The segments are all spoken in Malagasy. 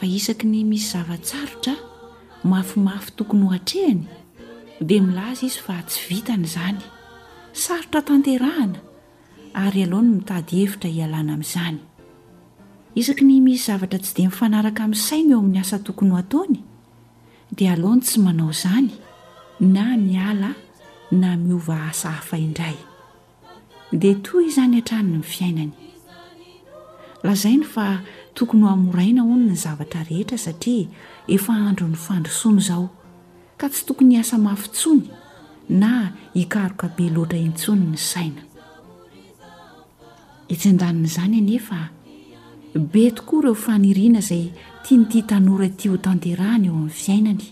fa isaky ny misy zava-tsarotra mafimafy tokony hoatrehiny, dia milaza izy fa tsy vitany izany, sarotra tanterahana, ary aleo ny mitady hevitra hialana amin'izany. Isaky ny misy zavatra tsy dia mifanaraka amin'ny sainy eo amin'ny asa tokony ho ataony, dia aleo ny tsy manao izany, na miala na miova asa hafa indray. dia toy izany hatrany ny fiainany. Lazainy fa tokony ho hamoraina hono ny zavatra rehetra satria efa andron'ny fandrosoana izao ka tsy tokony hiasa mafy intsony na hikaroka be loatra intsony ny saina. Etsy an-danin'izany anefa, be tokoa ireo faniriana izay tian'ity tanora ity ho tanterahany eo amin'ny fiainany.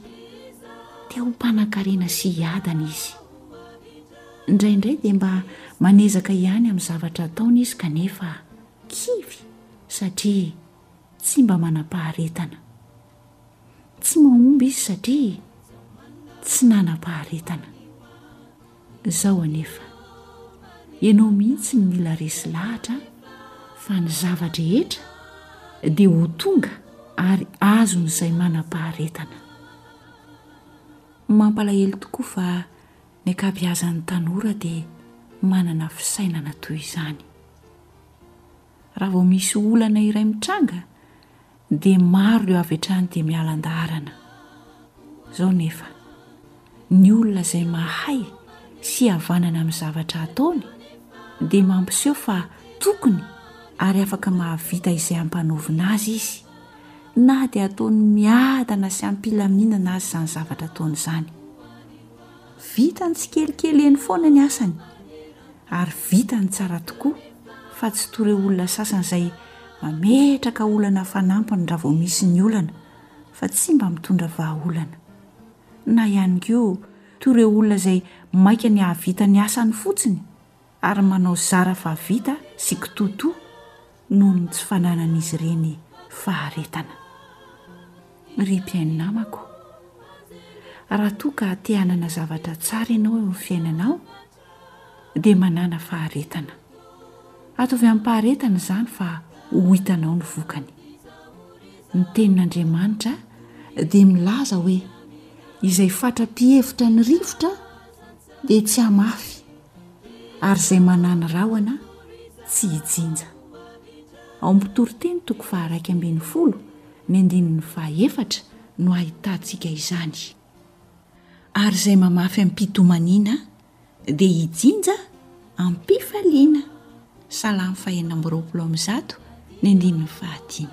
Te ho mpanankarena sy hiadana izy. Indraindray dia mba manezaka ihany amin'ny zavatra ataony izy kanefa kivy satria tsy mba manam-paharetana. Tsy mahomby izy satria tsy nanam-paharetana. Izao anefa, ianao mihitsy no mila resy lahatra fa ny zava-drehetra dia ho tonga ary azon'izay manam-paharetana. Mampalahelo tokoa fa Ny ankabeazan'ny tanora dia manana fisainana toy izany. Raha vao misy olana iray mitranga dia maro ireo avy hatrany dia miala an-daharana. Izao nefa, ny olona izay mahay sy havanana amin'ny zavatra ataony dia mampiseho fa tokony ary afaka mahavita izay ampanaovina azy izy, na dia ataony miadana sy am-pilaminana aza izany zavatra ataony izany. Vitany tsikelikely eny foana ny asany, ary vitany tsara tokoa fa tsy toa ireo olona sasany izay mametraka olana fanampiny raha vao misy ny olana fa tsy mba mitondra vahaolana. Na ihany koa toa ireo olona izay maika ny hahavita ny asany fotsiny ary manao zara fa vita sy kitoatoa noho ny tsy fananan'izy ireny faharetana. Ry mpihaino namako, raha toa ka te hanana zavatra tsara ianao eo amin'ny fiainanao, dia manàna faharetana. Ataovy amim-paharetana izany fa ho hitanao ny vokany. Ny Tenin'Andriamanitra dia milaza hoe, Izay fatra-pihevitra ny rivotra dia tsy hamafy. ary izay manàny rahona tsy hijinja. Ao amin'ny Mpitoriteny toko faha-iraika ambin'ny folo ny andininy faha-efatra no ahitantsika izany. Ary izay mamafy am-pitomaniana dia hijinja am-pifaliana, Salamo fahenina amby roapolo amby zato ny andininy fahadimy.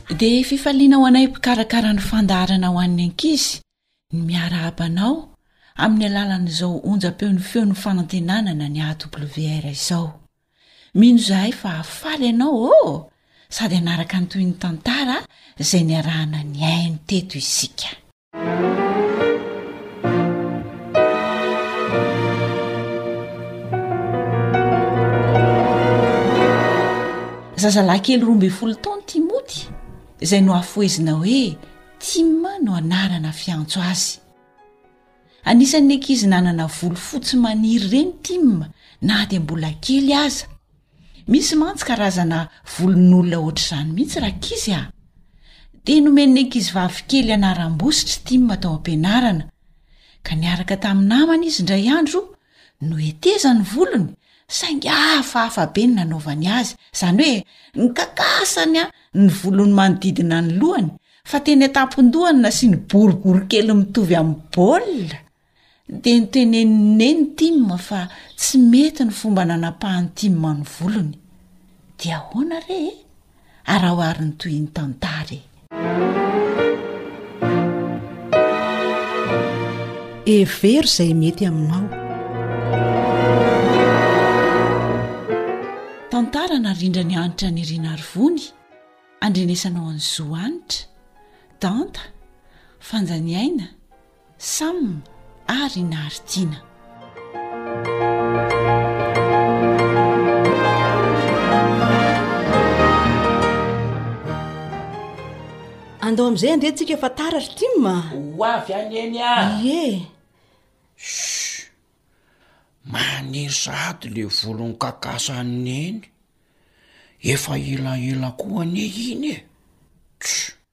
Dia fifaliana ho anay mpikarakara ny fandaharana ho an'ny ankizy ny miarahaba anao amin'ny alalan'izao onjam-peon'ny Feon'ny Fanantenana na ny AWR izao. Mino izahay fa hahafaly ianao ô! Sady hanaraka ny tohin'ny tantara izay niarahana nihaino teto isika. zazalahy kely roa mbe folo taony timoty izay no afohezina hoe tima no anarana fiantso azy anisan'ny ankizy nanana volo fotsy maniry ireny tima na dia mbola kely aza Misy mantsy karazana volon'olona ohatr'izany mihitsy rankizy a! Dia nomen'ny ankizivavy kely anaram-bositry Tim tao am-pianarana, ka niaraka tamin'ny namany izy indray andro no hetezany ny volony saingy hafahafa be ny nanaovany azy, izany hoe nikakasany a ny volony manodidina ny lohany fa teny an-tampon-dohany nasiany boribory kely mitovy amin'ny baolina. dia notenenin'i neny tim fa tsy mety ny fomba nanapahan'i tim ny volony dia ahoana re e araohary ny tohin'ny tantara e hevero izay mety aminao tantara narindra ny hanitra ny rinarivony andrenesanao an'i zohanitra danta fanjaniaina Sam ary i Naritina. Andao amin'izay andeha tsika fa tara ry Tim a. Ho avy any eny a. Ie. Shh. Maniry sahady le volon'ny kakasan'i Neny. Efa elaela koa anie iny e. Tch.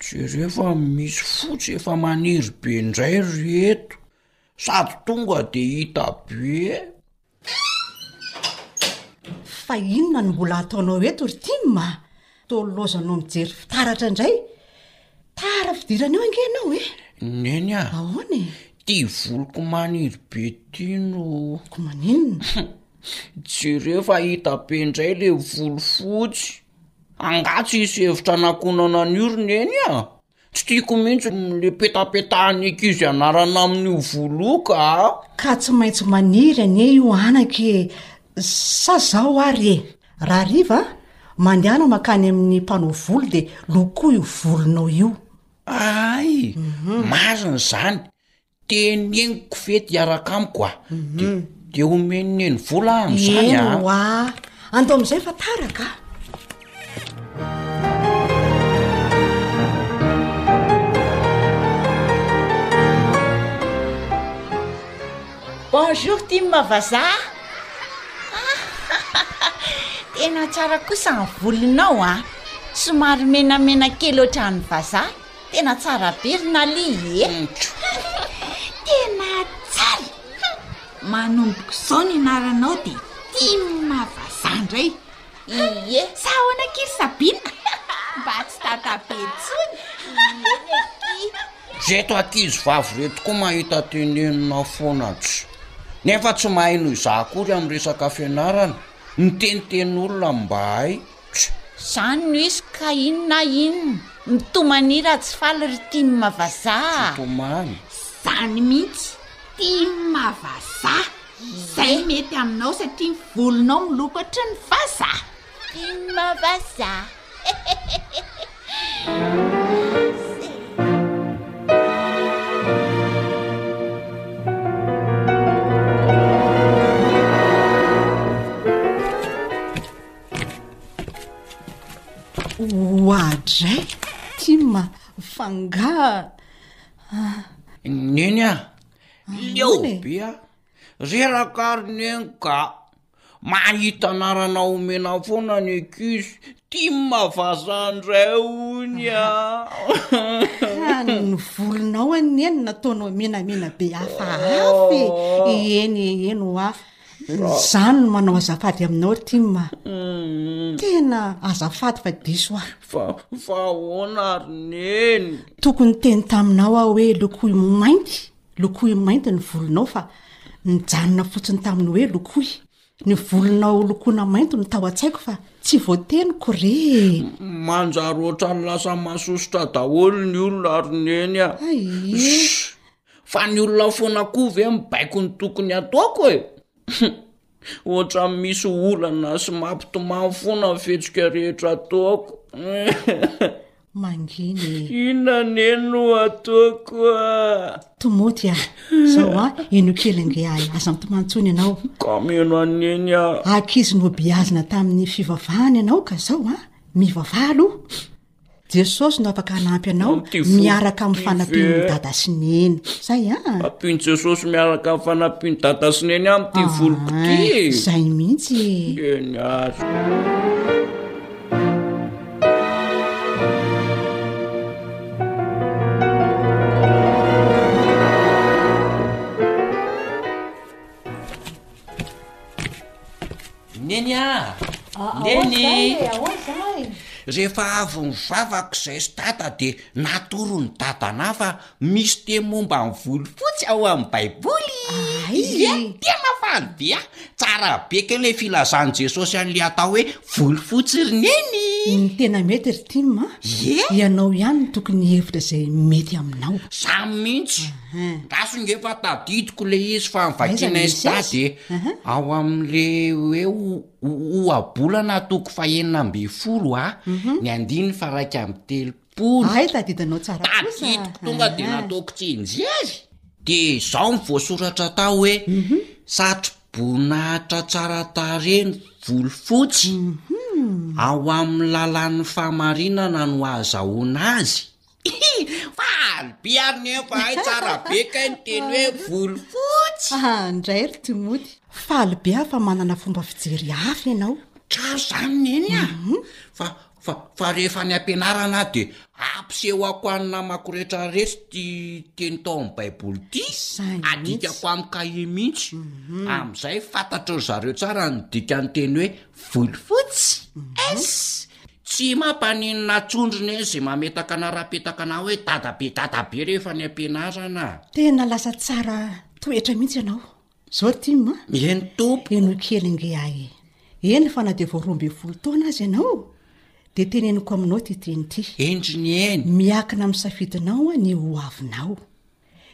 Jereo fa misy fotsy efa maniry be ndray ry eto sady tonga de hita be. Fa inona no mbola ataonao eto ry Tim a? Toa loza no mijery fitaratra ndray. Tara fidirana eo ange ianao e? Neny a! Ahoana e? Ty voloko maniry be ty no. Ko maninona? Jereo fa hita be ndray le volo fotsy. Angaha tsy hisy hevitra hanakonana an'io ry neny a! Tsy tiako mihitsy le petapetahan'ny ankizy anarana amin'io voloka a! Ka tsy maintsy maniry anie io anaka e! Sa zao ary e! Rahariva a! Mandehana mankany amin'ny mpanao volo dia lokoa io volonao io. Aay! Marina izany! Teneniko ve de hiaraka amiko a de de omeny neny vola am'zany a. Eny wa, andao am'zay fa tara ka. Bonjour Tim vazaha Tena tsara kosa ny volonao a, somary menamena kely ohatran'ny vazaha Tena tsara be ry Nali e! Tena tsara! Manomboka izao ny anaranao dia tim vazaha indray! Ie! Sa ahoana akia ry Sabina? Mba tsy tata be intsony! Eny akia! Ireto ankizy vavy ireto koa mahita tenenina foana ts! Nefa tsy mahay noho izaho akory amin'ny resaka fianarana, miteniteny olona mba hay! Tjo! Zany no izy ka in na in? Mitomania raha tsy faly ry tim vazaha a! Mitomany! Zany mintsy! Tim vazaha! Zay mety aminao satria ny volonao miloko ohatry ny vazaha! Tim vazaha! Oadray tim a! F'angà a! Neny a! Leo be a! Reraka ary neny ka! Mahita anarana omena foana ny ekiz tim a vazaha ndray hono a! Ka ny volonao anie no nataonao menamena be hafahafa e! Eny e! Eny hoa! Zany no manao azafady aminao Tim a. Tena azafady fa diso aho. Fa fa ahoana ary neny? Tokony niteny taminao aho hoe lokoy mainty, lokoy mainty ny volonao fa nijanona fotsiny tamin'ny hoe lokoy. Ny volonao ho lokoina mainty no tao an-tsaiko fa tsy voateniko re e. Manjary ohatrany lasa masosotra daholo ny olona ary neny a. Ay ee. Fa ny olona foana koa ve mibaiko ny tokony ataoko e? Ohatran'ny misy olana sy mampitomany foana ny fihetsika rehetra ataoko. Mangina e. Inona anie no ataoko a? Tomoty a! Zao a, eno kely ange ahy, aza mitomany intsony ianao. Ka mino an'i Neny aho. Ankizy nobeazina tamin'ny fivavahana ianao ka zao a! Mivavaha aloha. Jesosy no afaka hanampy anao miaraka amin'ny fanampian'ny dada sy neny zay a ah. ampiony jesosy miaraka amin'ny fanampian'ny dada sy neny a mity ah, voloko ty zay mihitsy eny azo Neny a! Neny! Ahoana izany e? Rehefa avy nivavaka izaisy dada dia natoron'i dadanà fa misy teny momba ny volofotsy ao amin'ny baiboly. Ia? Tena faly be aho. Tsara be kay ilay filazan'i Jesosy an'ilay atao hoe volofotsy ry neny. Ny tena mety ry Tim a, ianao ihany no tokony hihevitra izay mety aminao. Za mihitsy. Gasy nge fa tadidiko le izy fa ny vakinay stade e ao amle hoe ohabolana atoko fahenina amby folo a mhm. ny andiny fa raika amby telopolo ay tadidinao tsaratadidiko tonga de nataoko tsinjery de zao ny voasoratra tao hoe mhm. satry bonahitra tsara tareny volo fotsy mhm. ao amny lalan'ny famarinana no azahoana azy Hihi! Faly be ary nefa hay tsara be kay ny teny hoe volo fotsy. Aha indray ry Timoty. Faly be aho fa manana fomba fijery hafa ianao. Tsara izany Neny a! Fa fa fa rehefa any am-pianarana aho dia ampisehoko an'ny namako rehetra resy ity teny tao amin'ny Baiboly ity, Sahy mihitsy. adikako amin'ny kahie mihitsy. Amin'izay fantatry ry zareo tsara ny dikan'ny teny hoe volo fotsy. S. Tsy mampaninona atsony ry neny zay mametaka na rapetaka na hoe dadabe dadabe rehefa any ampianarana. Tena lasa tsara toetra mihitsy ianao zao Tim a! Eny tompoko! Heno kely nge ahy e! Eny fa na dia vao roa ambin'ny folo taona aza ianao dia teneniko aminao ity teny ity. Eny ry neny! Miakina amin'ny safidinao ny ho avinao.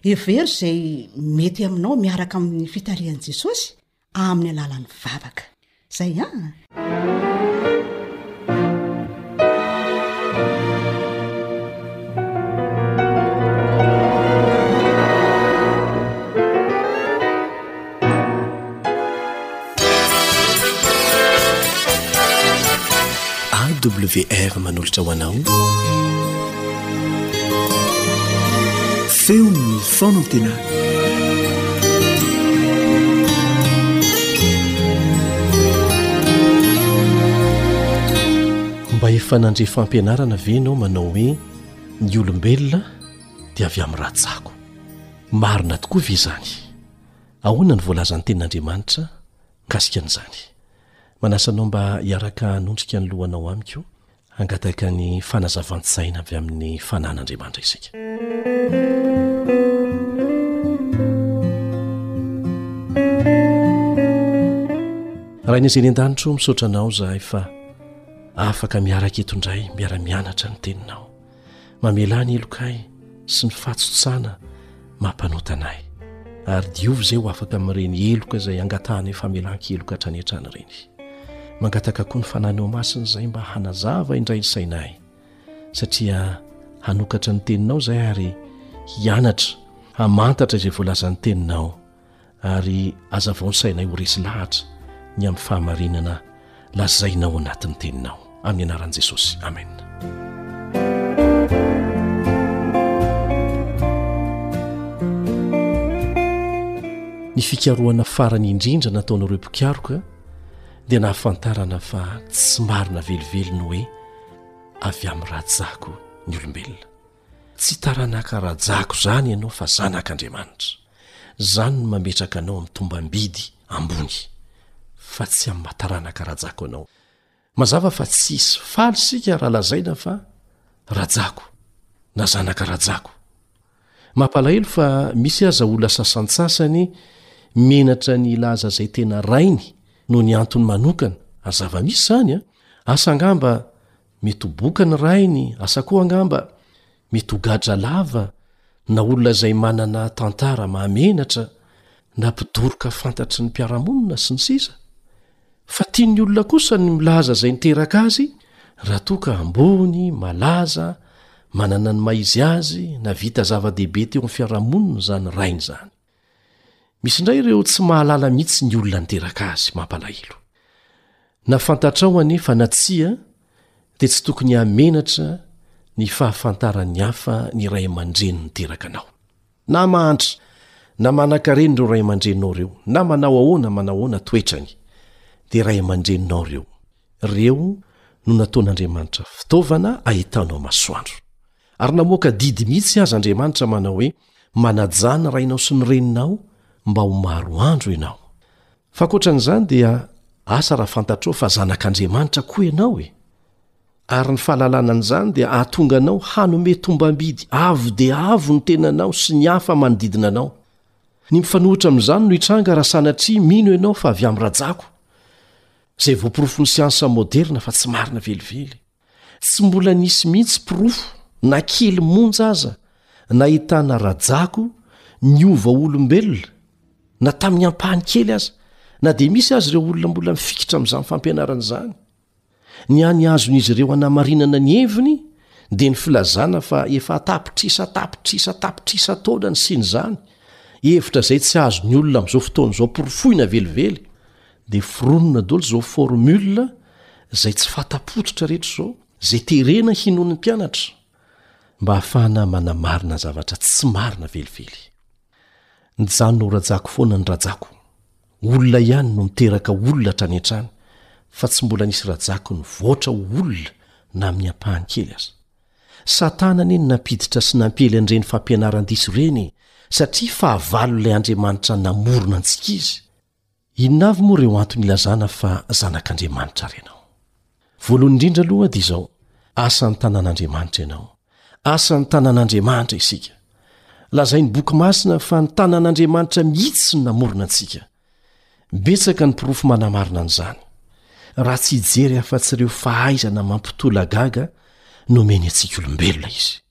Hevero izay mety aminao miaraka amin'ny fitarihan'i Jesosy amin'ny alalan'ny vavaka zay a ah! wr manolotra ho anao feon'ny faonantena mba efa nandre fampianarana ve ianao manao hoe ny olombelona dia avy amin'ny ratsako marina tokoa ve izany ahoana ny voalazan'ny tenin'andriamanitra mikasika an'izany manasanao mba hiaraka hanondrika ny lohanao amiko Hangataka ny fanazavan-tsaina avy amin'ny fanan'Andriamanitra isika. Rainay izay any an-danitra o, misaotra anao izahay fa afaka miaraka eto indray miara-mianatra ny teninao. Mamelà ny helokay sy ny fahatsotsana mampanotana ahy. Ary diovy izay ho afaka amin'ireny heloka izay angatahanay famelan-keloka hatrany hatrany ireny. Mangataka koa ny Fananao Masina izay mba hanazava indray ny sainay, satria hanokatra ny Teninao izay ary hianatra hamantatra izay voalazan'ny Teninao ary azavao ny sainay ho resy lahatra ny amin'ny fahamarinana lazainao anatin'ny teninao amin'ny anaran'i Jesosy amen ny fikarohana farany indrindra nataon'ireo mpikaroka dia nahafantarana fa tsy marina velively ny hoe avy amin'ny rajako ny olombelona tsy taranaka rajako izany ianao fa zanak'andriamanitra Zany no mametraka anao am tombambidy ambony fa tsy am mataranaka rajako anao. Mazava fa tsy hisy faly sika raha lazaina fa rajako na zanaka rajako. Mapalahelo fa misy aza olona sasantsasany menatra ny hilaza zay tena rainy noho ny antony manokana, ary zava misy zany a, asa angamba mety ho boka ny rainy, asa koa angamba, Mety ho gadra lava na olona izay manana tantara mahamenatra na mpidoroka fantatry ny mpiara-monina, sy ny sisa Fa tian'ny olona kosa ny milaza izay niteraka azy raha toa ka ambony, malaza, manana ny maha izy azy na vita zava-dehibe teo amin'ny fiarahamonina izany rainy izany. Misy indray ireo tsy mahalala mihitsy ny olona niteraka azy, mampalahelo. Na fantatrao anefa na tsia dia tsy tokony hamenatra ny fahafantaran'ny hafa ny ray aman-dreny niteraka anao. Na mahantra na manankarena ireo ray aman-dreninao ireo, na manao ahoana manao ahoana toetrany, dia ray aman-dreninao ireo. Ireo no nataon'Andriamanitra fitaovana ahitanao masoandro. Ary namoaka didy mihitsy aza Andriamanitra manao hoe, Manajà ny rainao sy ny reninao mba ho maro andro ianao. Fa ankoatra an'izany dia asa raha fantatrao fa zanak'Andriamanitra koa ianao e! Ary ny fahalalana an'izany dia hahatonga anao hanome tombam-bidy avo dia avo ny tenanao sy ny hafa manodidina anao. Ny mifanohitra amin'izany no hitranga raha sanatria mino ianao fa avy amin'i rajako, izay voaporofon'ny siansa moderina fa tsy marina velively. Tsy mbola nisy mihitsy porofo na kely monja aza nahitana rajako niova olombelona na tamin'ny ampahany kely aza na dia misy azy ireo olona mbola mifikitra amin'izany fampianarana izany. Ny hany azon'izy ireo hanamarinana ny heviny dia ny filazana fa efa tapitrisa tapitrisa tapitrisa taona nisian'izany, hevitra izay tsy azon'ny olona amin'izao fotoana izao porofoina velively. de foronina dolo zao formule zay tsy fatapototra rehetra zao zay terena hinon'ny mpianatra mba hafahana manamarina ny zavatra tsy marina velively nijanona ho rajako foana ny rajako olona ihany no miteraka olona hatrany an-trany fa tsy mbola nisy rajako ny voatra ho olona na amin'ny ampahany kely aza satana anie ny nampiditra sy nampiely an'ireny fampianaran-diso ireny satria fahavalon'ilay andriamanitra namorona antsika izy Inona avy moa ireo antony ilazana fa zanak'Andriamanitra ary ianao? Voalohany indrindra aloha dia izao, asan'ny tanan'Andriamanitra ianao. Asan'ny tanan'Andriamanitra isika. Lazain'ny Boky masina fa ny tanan'Andriamanitra mihitsy no namorona antsika. Betsaka ny porofo manamarina an'izany. Raha tsy hijery afa-tsy ireo fahaizana mampitolagaga nomeny antsika olombelona izy.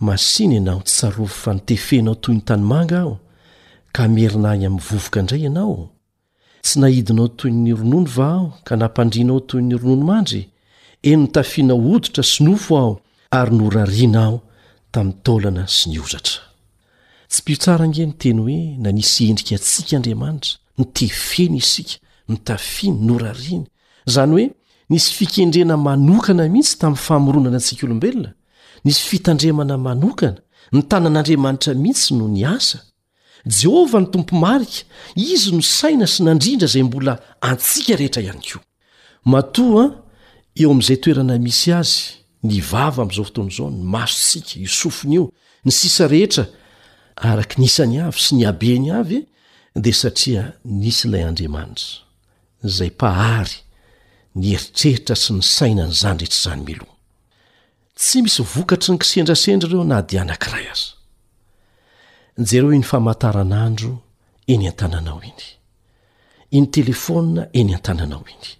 Masìna ianao, tsy tsarovy fa nitefenao toy ny tanimanga aho, ka hamerina ahy amin'ny vovoka indray ianao? Tsy naidinao toy ny ronono va aho, ka nampandrianao toy ny ronono mandry? Eny notafianao hoditra sy nofo aho, ary norariana aho tamin'ny taolana sy ny ozatra. Tsy mpitsara ange ny teny hoe nanisy endrika antsika Andriamanitra, nitefeny isika, notafiany, norariany. Izany hoe nisy fikendrena manokana mihitsy tamin'ny famoronana antsika olombelona, Nisy fitandremana manokana, ny tanan'Andriamanitra mihitsy no niasa. Jehovah no Tompo marika, izy no saina sy nandrindra izay mbola antsika rehetra ihany koa. Matoa eo amin'izay toerana misy azy, ny vava amin'izao fotoana izao, ny masontsika, io sofina io, ny sisa rehetra araka ny isany avy sy ny habeny avy dia satria nisy ilay Andriamanitra, izay Mpahary, nieritreritra sy nisaina an'izany rehetra izany mialoha. Tsy misy vokatry ny kisendrasendra ireo na dia anankiray aza. Jereo iny famantaranandro eny an-tananao iny. Iny telefaonina eny an-tananao iny.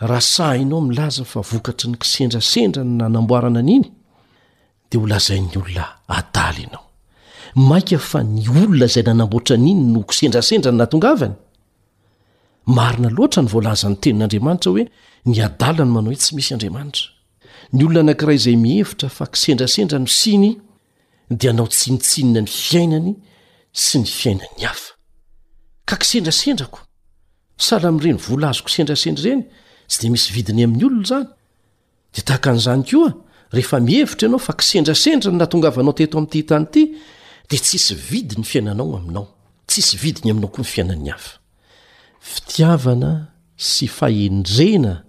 Raha sahinao milaza fa vokatry ny kisendrasendra ny nanamboarana an'iny, dia ho lazain'ny olona adala ianao. Mainka fa ny olona izay nanamboatra an'iny no kisendrasendra no nahatongavany. Marina loatra ny voalazan'ny Tenin'Andriamanitra hoe ny adala no manao hoe tsy misy Andriamanitra. Ny olona anankiray izay mihevitra fa kisendrasendra no siny dia anao tsinontsinona ny fiainany sy ny fiainan'ny hafa. Ka kisendrasendra ko! Sahala amin'ireny vola azo kisendrasendra ireny, tsy dia misy vidiny amin'ny olona izany. Dia tahaka an'izany koa, rehefa mihevitra ianao fa kisendrasendra ny nahatongavanao teto amin'ity tany ity, dia tsy hisy vidy ny fiainanao aminao, tsy hisy vidiny aminao koa ny fiainan'ny hafa. Fitiavana sy fahendrena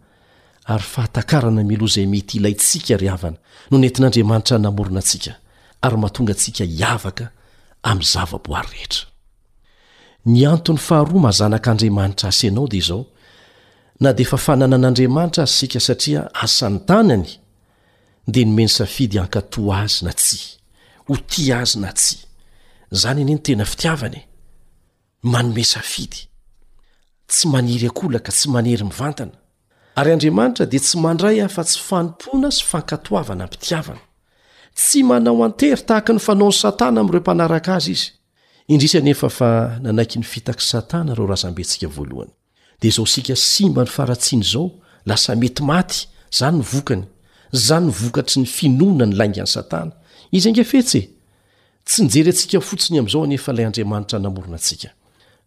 ary fahatakarana mialoha izay mety ilaintsika ry havana no nentin'Andriamanitra namorona antsika ary mahatonga antsika hiavaka amin'ny zavaboary rehetra. Ny antony faharoa maha zanak'Andriamanitra Azy ianao dia izao, Na dia efa fananan'Andriamanitra aza isika satria asan'ny tanany, dia nomeny safidy hankatò azy na tsia, ho tia azy na tsia. Izany anie no tena fitiavana e! Manome safidy. Tsy maniry an-kolaka, tsy manery mivantana. Ary Andriamanitra dia tsy mandray afa-tsy fanompoana sy fankatoavana am-pitiavana. Tsy manao an-tery tahaka ny fanaon'i Satana amin'ireo mpanaraka azy izy. Indrisy anefa fa nanaiky ny fitak'i Satana ireo razambentsika voalohany. de zao sika simba ny faratsiny izao lasa mety maty zany ny vokany zany ny vokatry ny finoana ny laingany satana izy ange fetsy e tsy nijery atsika fotsiny amzao anefa lay andriamanitra namorona atsika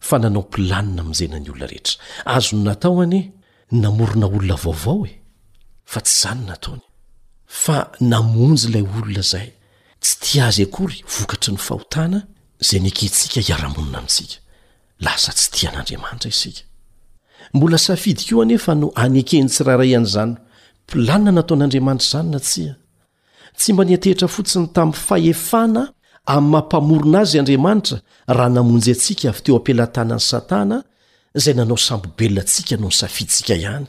fa nanao planina mnjena ny olona rehetra azony natao anie namorona olona vaovao e fa tsy zany nataony fa namonjy lay olona zay tsy ti azy akory vokatry ny fahotana zay neketsika hiaramonina amitsika Lasa tsy tia an'Andriamanitra isika. Mbola safidy koa anefa no aneken'ny tsirairay an'izany planina nataon'Andriamanitra izany na tsia. Tsy mba niantehitra fotsiny tamin'ny fahefana amin'ny maha Mpamorona azy Andriamanitra raha namonjy antsika avy teo am-pelatanan'i Satana izay nanao sambo-belona antsika noho ny safidintsika ihany.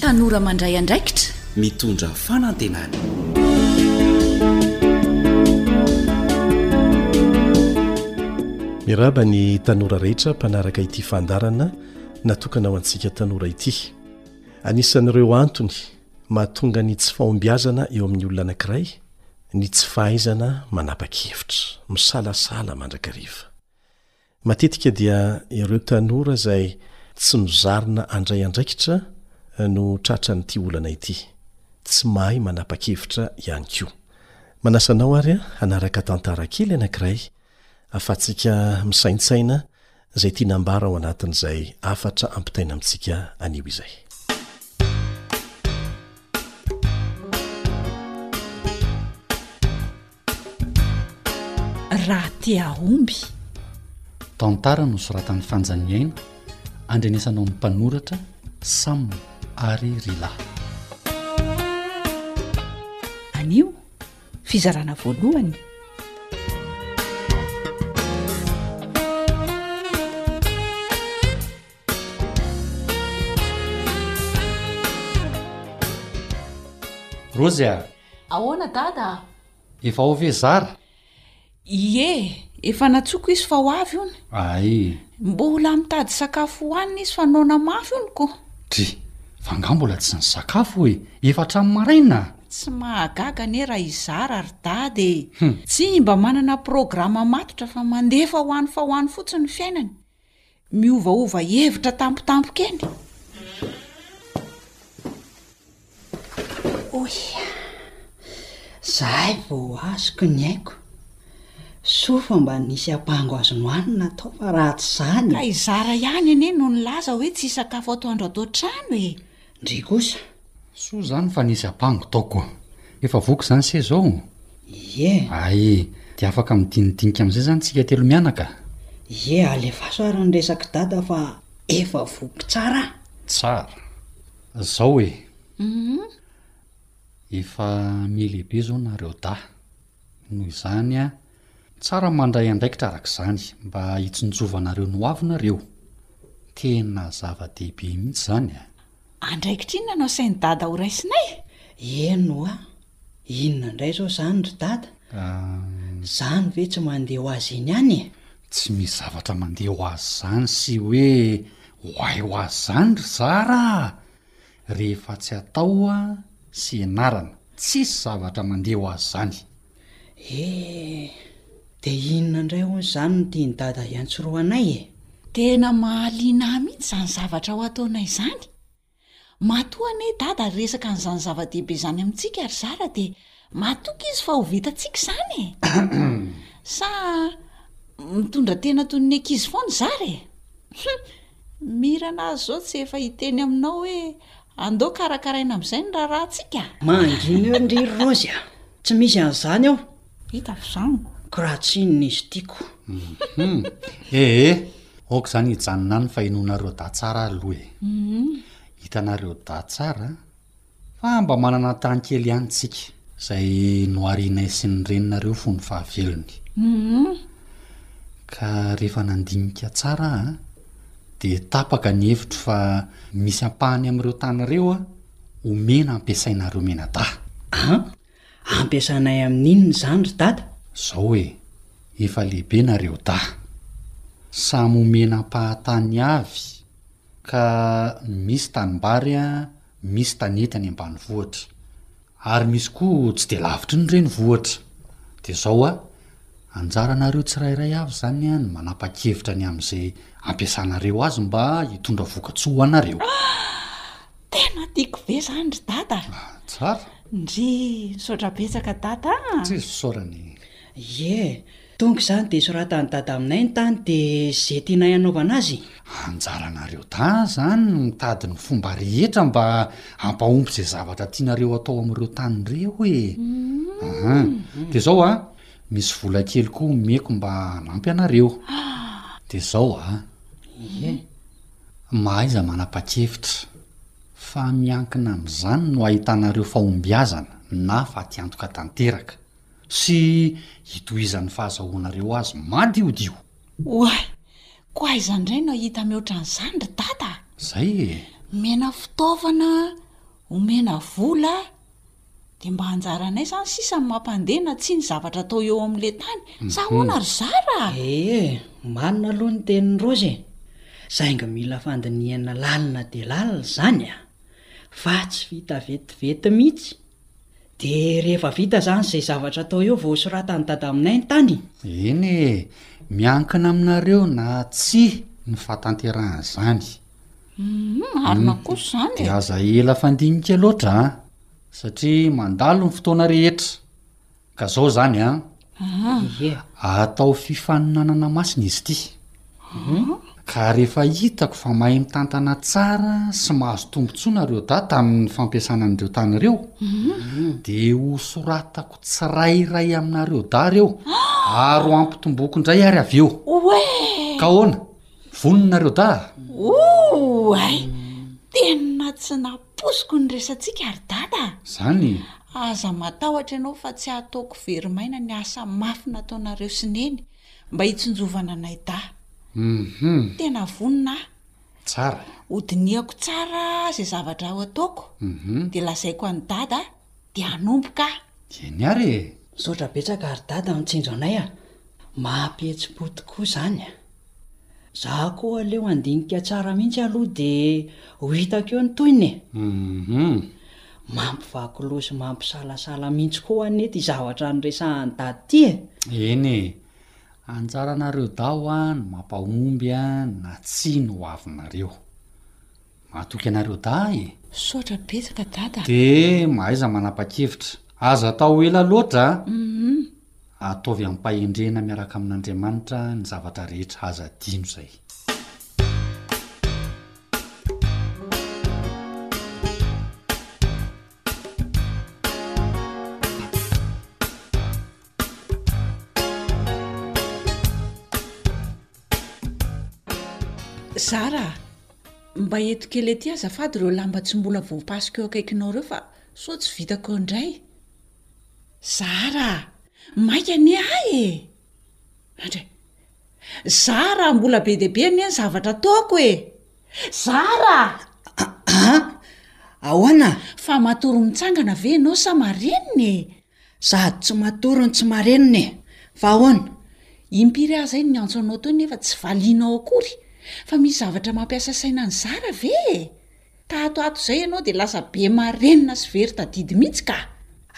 Tanora mandray andraikitra, mitondra fanantenana. Miarahaba ny tanora rehetra mpanaraka ity fandarana natokana ho antsika tanora ity. Anisan'ireo antony mahatonga ny tsy fahombiazana eo amin'ny olona anankiray Ny tsy fahaizana manapa-kevitra, misalasala mandrakariva. Matetika dia ireo tanora izay tsy mizarina handray andraikitra no tratran'ity olana ity. Tsy mahay manapa-kevitra ihany koa. Manasa anao ary hanaraka tantara kely anankiray Afatsika misaintsaina izay tiana ambara ao anatin'izay hafatra ampitaina amintsika anio izay. Raha te hahomby. Tantara nosoratan'i Fanjaniaina, andrenesana ao amin'ny mpanoratra Sam ary Rila. Anio, fizarana voalohany rozy a ahoana dada efa ao ve zara Ie, efa natsoiko izy fa ho avy hono. Ay. Mbola mitady sakafo hohanina izy fa noana mafy hono ko. Dry, fa nga mbola tsy nisakafo hoe, efa hatramin'ny maraina? Tsy mahagaga anie raha hizara ry dada e! Tsy mba manana programa matotra fa mandefa hoany fa hoany fotsiny ny fiainany. Miovaova hevitra tampotampoka eny. Oia, zahay vao azoko ny aiko. Soa fa mba nisy apango azo nohanina tao fa raha tsy izany. Ka i Zara ihany anie no nilaza hoe tsy hisakafo atoandro ato an-trano e. Ndry kosa. Soa izany fa nisy apango tao koa. Efa voky izany se izao? Ie. Ay, dia afaka midinidinika amin'izay izany isika telo mianaka. Ie, alefaso ary ny resak'i Dada fa efa voky tsara aho. Tsara. Izao e. Hum. Efa mihlehibe izao nareo dahy. Noho izany, tsara ny mandray andraikitra araka izany, mba hitsinjovanareo ny hoavinareo. Tena zava-dehibe mihitsy izany. Andraikitra inona no asain'i Dada ho raisinay? Eny hoa! Inona indray izao izany ry Dada? Izany ve tsy mandeha ho azy iny ihany e? Tsy misy zavatra mandeha ho azy izany sy hoe ho ahy ho azy izany ry Zara a! Rehefa tsy atao sy ianarana, tsisy zavatra mandeha ho azy izany. E! dia inona indray hono izany no tian'i Dada hiantsoroha anay e? Tena mahaliana ahy mihitsy izany zavatra ho ataonay izany. Matoa anie i Dada resaka an'izany zava-dehibe izany amintsika ry Zara dia matoky izy fa ho vitantsika izany e! Sa mitondra tena toy ny ankizy foana i Zara e? Hum! Mirana azy izao tsy efa hiteny aminao hoe andao karakaraina amin'izay ny raharahantsika? Mangina ndry ry Rozy a! Tsy misy an'izany ao! Hitako izany! Koratsiny ny ztiko! Ee, aoka izany hijanona any fa henoinareo dahy tsara aloha e! Hitanareo dahy tsara Fa mba manana tany kely ihany tsika. Izay noharianay sy ny reninareo fony fahavelony. Ka rehefa nandinika tsara aho dia tapaka ny hevitro fa misy ampahany amin'ireo tany ireo omena ampiasainareo mianadahy. An! Ampiasanay amin'inona izany ry dada? Izao e! Efa lehibe nareo dahy. Samy omena ampahan-tany avy ka misy tanimbary an! Misy tanety any ambanivohitra. Ary misy koa tsy dia lavitry ny renivohitra. Dia zao a, anjaranareo tsirairay avy zany a ny manapa-kevitra ny amin'izay ampiasanareo azy mba hitondra vokatsoa ho anareo. Ah! Tena tiako be zany ry Dada a! Ah, tsara. Ndrii, misaotra betsaka Dada a! Tsy misy fisaorana e! Ie, Tonga izany dia soratan'i Dada aminay ny tany dia izay tianay hanaovana azy. Anjaranareo dahy izany ny mitady ny fomba rehetra mba hampahomby izay zavatra tianareo hatao amin'ireo tany ireo e. Aha. Dia izao a, misy vola kely koa omeko mba hanampy anareo. Dia izao a, Ie. mahaiza manapa-kevitra fa miankina amin'izany no hahitanareo fahombiazana na fatiantoka tanteraka. sy hitohizan'ny fahazahoanareo azy madiodio. Oay! Koa aiza indray no ahita mihoatra an'izany ry dada a! Izay e! Omena fitaovana, omena vola, dia mba anjaranay izany sisa ny mampandeha na tsia ny zavatra atao eo amin'ilay tany, sa ahoana ry zara a! Ee, marina aloha ny tenin'i Rozy e! Saingy mila fandinihana lalina dia lalina izany a! Fa tsy vita vetivety mihitsy! Dia rehefa vita izany izay zavatra atao eo vao hosoratan'i Dada aminay ny tany? Eny e! Miankina aminareo na tsia ny fahatanterahan'izany. Humm, marina kosa izany e! Dia aza ela fandinika loatra an! Satria mandalo ny fotoana rehetra. Ka zao zany an, atao fifaninanana masina izy ity, ka rehefa hitako fa mahay mitantana tsara sy mahazo tombotsoa nareo dahy tamin'ny fampiasana an'ireo tany ireo de ho soratako tsirairay aminareo dahy ireo ary ho ampitomboiko indray ary avy eo. Ka ahoana? Vonona nareo dahy? Oay! Tena tsy Posiko ny resatsika ry Dada a! Zany e! Aza matahotra ianao fa tsy hataoko very maina ny asa mafy nataonareo sy Neny mba hitsinjovana anay Daa. Hum. Tena vonona aho. Tsara. Hodinihako tsara izay zavatra ho ataoko dia lazaiko an'i Dada dia hanomboka aho. Eny ary e! Misaotra betsaka ry Dada mitsindry anay a! Maha-mpihetsi-po tokoa izany a! Za koa aleo handinika tsara mihitsy aloha dia ho hitako eo ny tohiny e! Hum. Mampivaky loha sy mampisalasala mihitsy koa anie ity zavatra niresahan'i Dada ity e! Eny e! Anjara anareo daho no mampahomby na tsia ny ho avinareo. Matoky anareo dahy e! Misaotra betsaka Dada a! Dia mahaiza manapa-kevitra. Aza atao ho ela loatra a! Hum. Ataovy amim-pahendrena miaraka amin'Andriamanitra ny zavatra rehetra, aza adino izay. Zara a! Mba eto kely ety azafady ireo lamba tsy mbola voapasoka eo akaikinao ireo fa sao tsy vitako eo indray? Zara a! Maika anie ahy e! Andry, Zara a! Mbola be dia be anie ny zavatra ataoko e! Zara a! Aa! Ahoana? Fa matory mitsangana ve ianao sa marenina e? Sady tsy matory no tsy marenina e! Fa ahoana? Impiry aho izay no niantso anao teo nefa tsy valianao akory? Fa misy zavatra mampiasa saina an'i Zara ve e? Tato ato izay ianao dia lasa be marenina sy very tadidy mihitsy ka!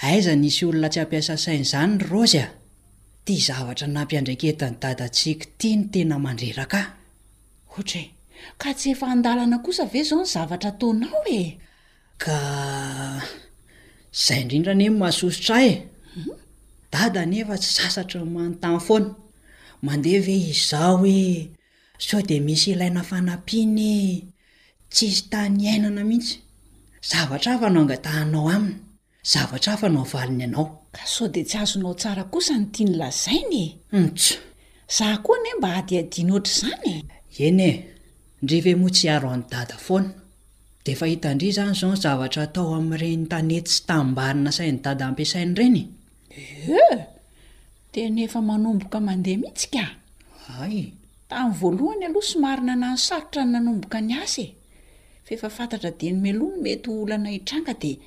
Aiza nisy olona tsy hampiasa saina izany ry Rozy a! Ity zavatra nampiandraiketan'i Dada Tsiky ity no tena mandreraka ahy. Ohatra e! Ka tsy efa an-dalana kosa ve izao ny zavatra ataonao e! Ka izay indrindra anie no mahasosotra ahy e! Dada anefa tsy sasatry ny manontany foana, mandeha ve izaho hoe Sao dia misy ilaina fanampiany tsisy tany iainana mihitsy. Zavatra hafa no angatahanao aminy, zavatra hafa no avaliny anao. Ka sao dia tsy azonao tsara kosa ny tiany lazaina e? Humph! Za koa anie mba hadihadiana ohatr'izany e! Eny e! Ndry ve moa tsy hiaro an'i Dada foana? Dia efa hitan-dry izany izao ny zavatra atao amin'ireny tanety sy tanimbary nasain'i Dada ampiasaina ireny e! Ee! Tena efa manomboka mandeha mihitsy ka! Hay! Tamin'ny voalohany aloha somary nanano sarotra ny nanomboka ny asa e! Fa efa fantatra dieny meloa ny mety ho olana hitranga dia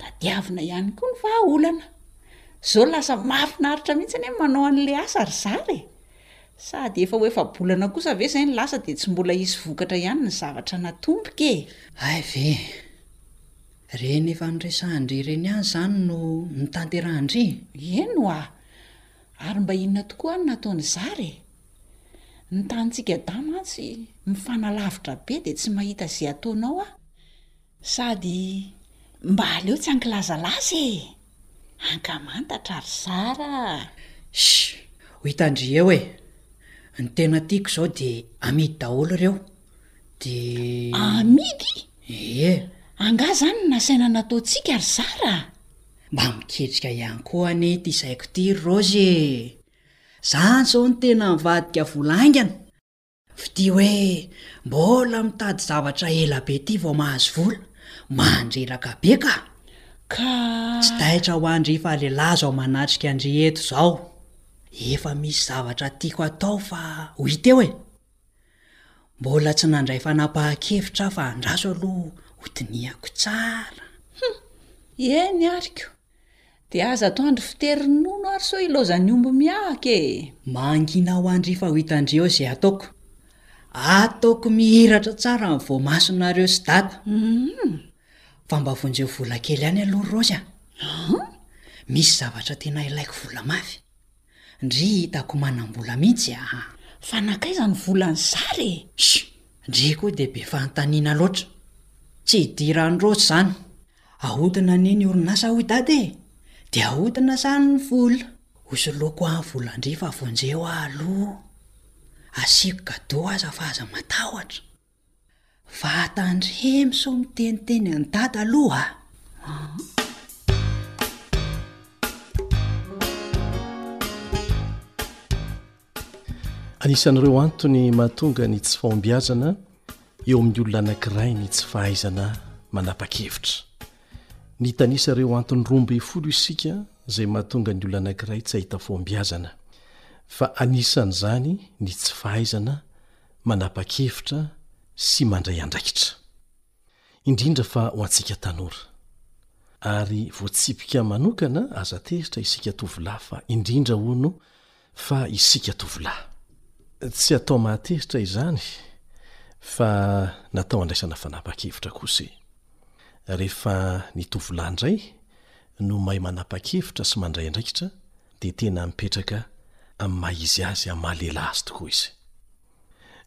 tadiavina ihany koa ny vaha olana. Izao lasa mahafinaritra mihitsy anie ny manao an'ilay asa ry zara e! Sady efa ho efa-bolana kosa ve izay no lasa dia tsy mbola hisy vokatra ihany ny zavatra natomboka e! Hay ve! Ireny efa niresahan-dry ireny ihany izany no notanterahan-dry? Eny ho'a! Ary mba inona tokoa no nataon'i Zara e? Ny tanintsika dahy mantsy mifanalavitra be dia tsy mahita izay ataonao aho. Sady mba aleo tsy ankilazalaza e! Ankamantatra ry Zara a! Shh! Ho hitan-dry eo e! Ny tena tiako izao dia amidy daholo ireo de. Amidy? Ie. Angaha zany no nasaina nataontsika ry Zara a? Mba miketrika ihany koa anie ity saiko ity ry Raozy e! Zany izao no tena mivadika vola haingana. Fitia hoe mbola mitady zavatra ela be ity vao mahazo vola, mandreraka be ka! Ka. Tsy taitra ho an-dry fa lehilahy izao manatrika an-dry eto izao. Efa misy zavatra tiako atao fa ho hita eo e! Mbola tsy nandray fanapahan-kevitra aho fa andraso aloha ho dinihako tsara. Hum! Eny ary ko! Dia aza ato andro fitery nono ary sao ilaozan'ny omby miahaka e! Mangina ho an-dry fa ho hitan-dry eo izay hataoko. Ataoko mihiratra tsara ny voamasonareo sy dada. Hum! Fa mba vonjeo vola kely ihany aloha Raozy a! Hum! Misy zavatra tena ilaiko vola mafy. Ndry hitako manambola mihitsy aa. Fa nankaiza ny volan'i zara e? Sh! Ndry koa dia be fanontaniana loatra. Tsy idiran'i Rossy izany. Ahodina anie ny orinasa hoy dada e! Dia ahodina izany ny vola. Hosoloiko hoa ny volan-dry fa vonjeo aho aloha. Asiako gadeau aza fa aza matahotra. Vatan-dry Hemy sao miteniteny an'i Dada aloha a! Anisan'ireo antony mahatonga ny tsy fahombiazana eo amin'ny olona anankiray ny tsy fahaizana manapa-kevitra. Nitanisa ireo antony roa ambin'ny folo isika izay mahatonga ny olona anankiray tsy hahita fahombiazana, fa anisan'izany ny tsy fahaizana manapa-kevitra sy mandray andraikitra, indrindra fa ho antsika tanora. Ary voatsipika manokana aza tezitra isika tovolahy fa indrindra hono fa isika tovolahy. Tsy atao mahatezitra izany fa natao andraisana fanapa-kevitra kosa e! Rehefa ny tovolahy indray no mahay manapa-kevitra sy mandray andraikitra dia tena mipetraka amin'ny maha izy azy amin'ny maha lehilahy azy tokoa izy.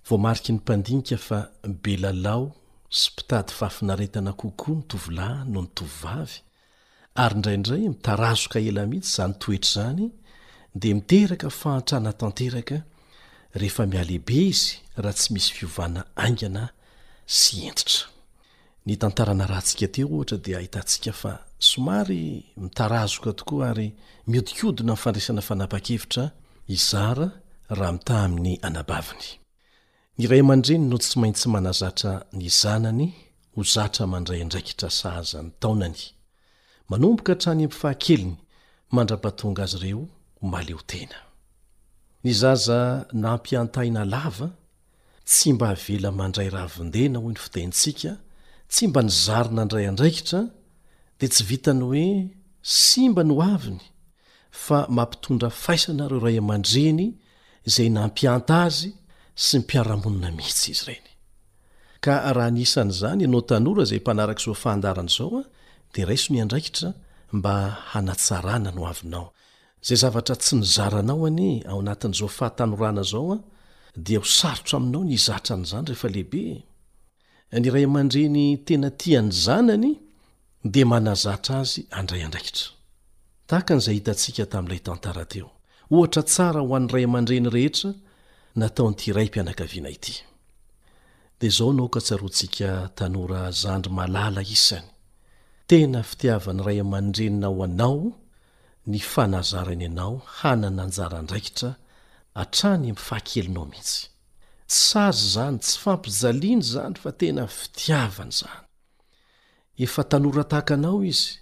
Voamariky ny mpandinika fa be lalao sy mpitady fahafinaretana kokoa ny tovolahy noho ny tovovavy, ary indraindray mitarazoka ela mihitsy izany toetra izany dia miteraka fahantrana tanteraka rehefa mihalehibe izy raha tsy misy fiovana haingana sy hentitra. Ny tantara narantsika teo ohatra dia ahitantsika fa somary mitarazoka tokoa ary mihodinkodina ny fandraisana fanapan-kevitra i Zara raha mitaha amin'ny anabaviny. Ny ray aman-dreny no tsy maintsy manazatra ny zanany ho zatra mandray andraikitra sahaza ny taonany, manomboka hatrany amin'ny fahakeliny mandra-pahatonga azy ireo ho mahaleotena. Ny zaza nampiantaina lava, Tsy mba avela mandray ravin-dena hoy ny fitenintsika, tsy mba nizary nandray andraikitra dia tsy vitan'ny hoe simba ny hoaviny fa mampitondra faisana ireo ray aman-dreny izay nampianta azy sy ny mpiara-monina mihitsy izy ireny. Ka raha anisan'izany ianao tanora izay mpanaraka izao fandaharana izao dia raiso ny andraikitra mba hanatsarana ny hoavinao. Izay zavatra tsy nizaranao anie ao anatin'izao fahatanorana izao an, dia ho sarotra aminao ny hizatra an'izany rehefa lehibe e! Ny ray aman-dreny tena tia ny zanany dia manazatra azy handray andraikitra. Tahaka an'izay hitantsika tamin'ilay tantara teo, ohatra tsara ho an'ny ray aman-dreny rehetra nataon'ity raim-pianakaviana ity. Dia izao no aoka tsaroantsika tanora zandry malala isany, Tena fitiavan'ny ray aman-dreninao anao ny fanazarany anao hanana anjara andraikitra hatrany amin'ny fahakelinao mihitsy. Tsy sazy izany, tsy fampijaliana izany fa tena fitiavana izany. Efa tanora tahaka anao izy,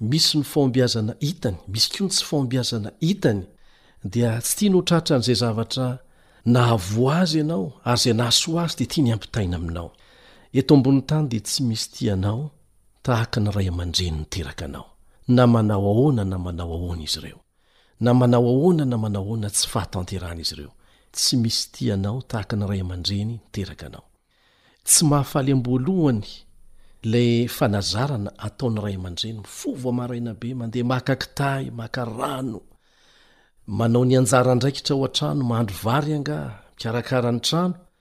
misy ny fahombiazana hitany, misy koa ny tsy fahombiazana hitany dia tsy tiany ho tratran'izay zavatra nahavoa azy ianao ary izay nahasoa azy dia tiany hampitaina aminao. Eto ambonin'ny tany dia tsy misy tia anao Tahaka ny ray aman-dreny niteraka anao, na manao ahoana na manao ahoana izy ireo, na manao ahoana na manao ahoana tsy fahatanterahana izy ireo, tsy misy tia anao tahaka ny ray aman-dreny niteraka anao. Tsy mahafaly am-boalohany ilay fanazarana ataon'ny ray aman-dreny, mifoha vao maraina be, mandeha maka kitahy, maka rano, manao ny anjara andraikitra ao an-trano, mahandro vary angaha, mikarakara ny trano,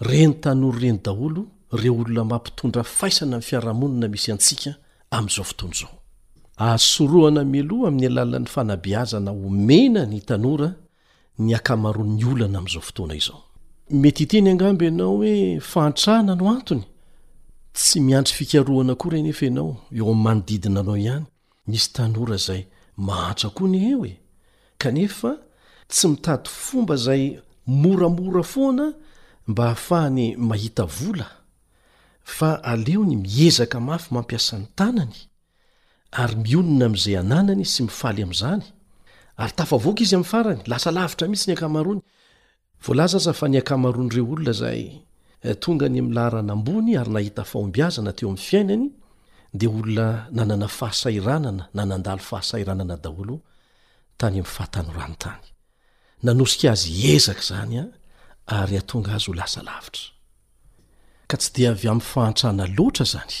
Reny tanora ireny daholo ireo olona mampitondra faisana ny fiarahamonina misy antsika amin'izao fotoana izao. Azo sorohana mialoha amin'ny alalan'ny fanabeazana omena ny tanora ny ankamaroan'ny olana amin'izao fotoana izao. Mety hiteny angamba ianao hoe fahantrana no antony? Tsy miandry fikarohana akory anefa ianao, eo amin'ny manodidina anao ihany, Misy tanora izay mahantra koa anie eo e! kanefa tsy mitady fomba izay moramora foana mba hahafahany mahita vola fa aleony miezaka mafy mampiasa ny tanany ary mionona amin'izay ananany sy mifaly amin'izany ary tafavoaka izy amin'ny farany, lasa lavitra mihitsy ny ankamaroany. Voalaza aza fa ny ankamaroan'ireo olona izay tonga any amin'ny laharana ambony ary nahita fahombiazana teo amin'ny fiainany dia olona nanana fahasahiranana na nandalo fahasahiranana daholo tany amin'ny fahatanorany tany. Nanosika azy hiezaka izany ary hahatonga azy ho lasa lavitra. Ka tsy dia avy amin'ny fahantrana loatra izany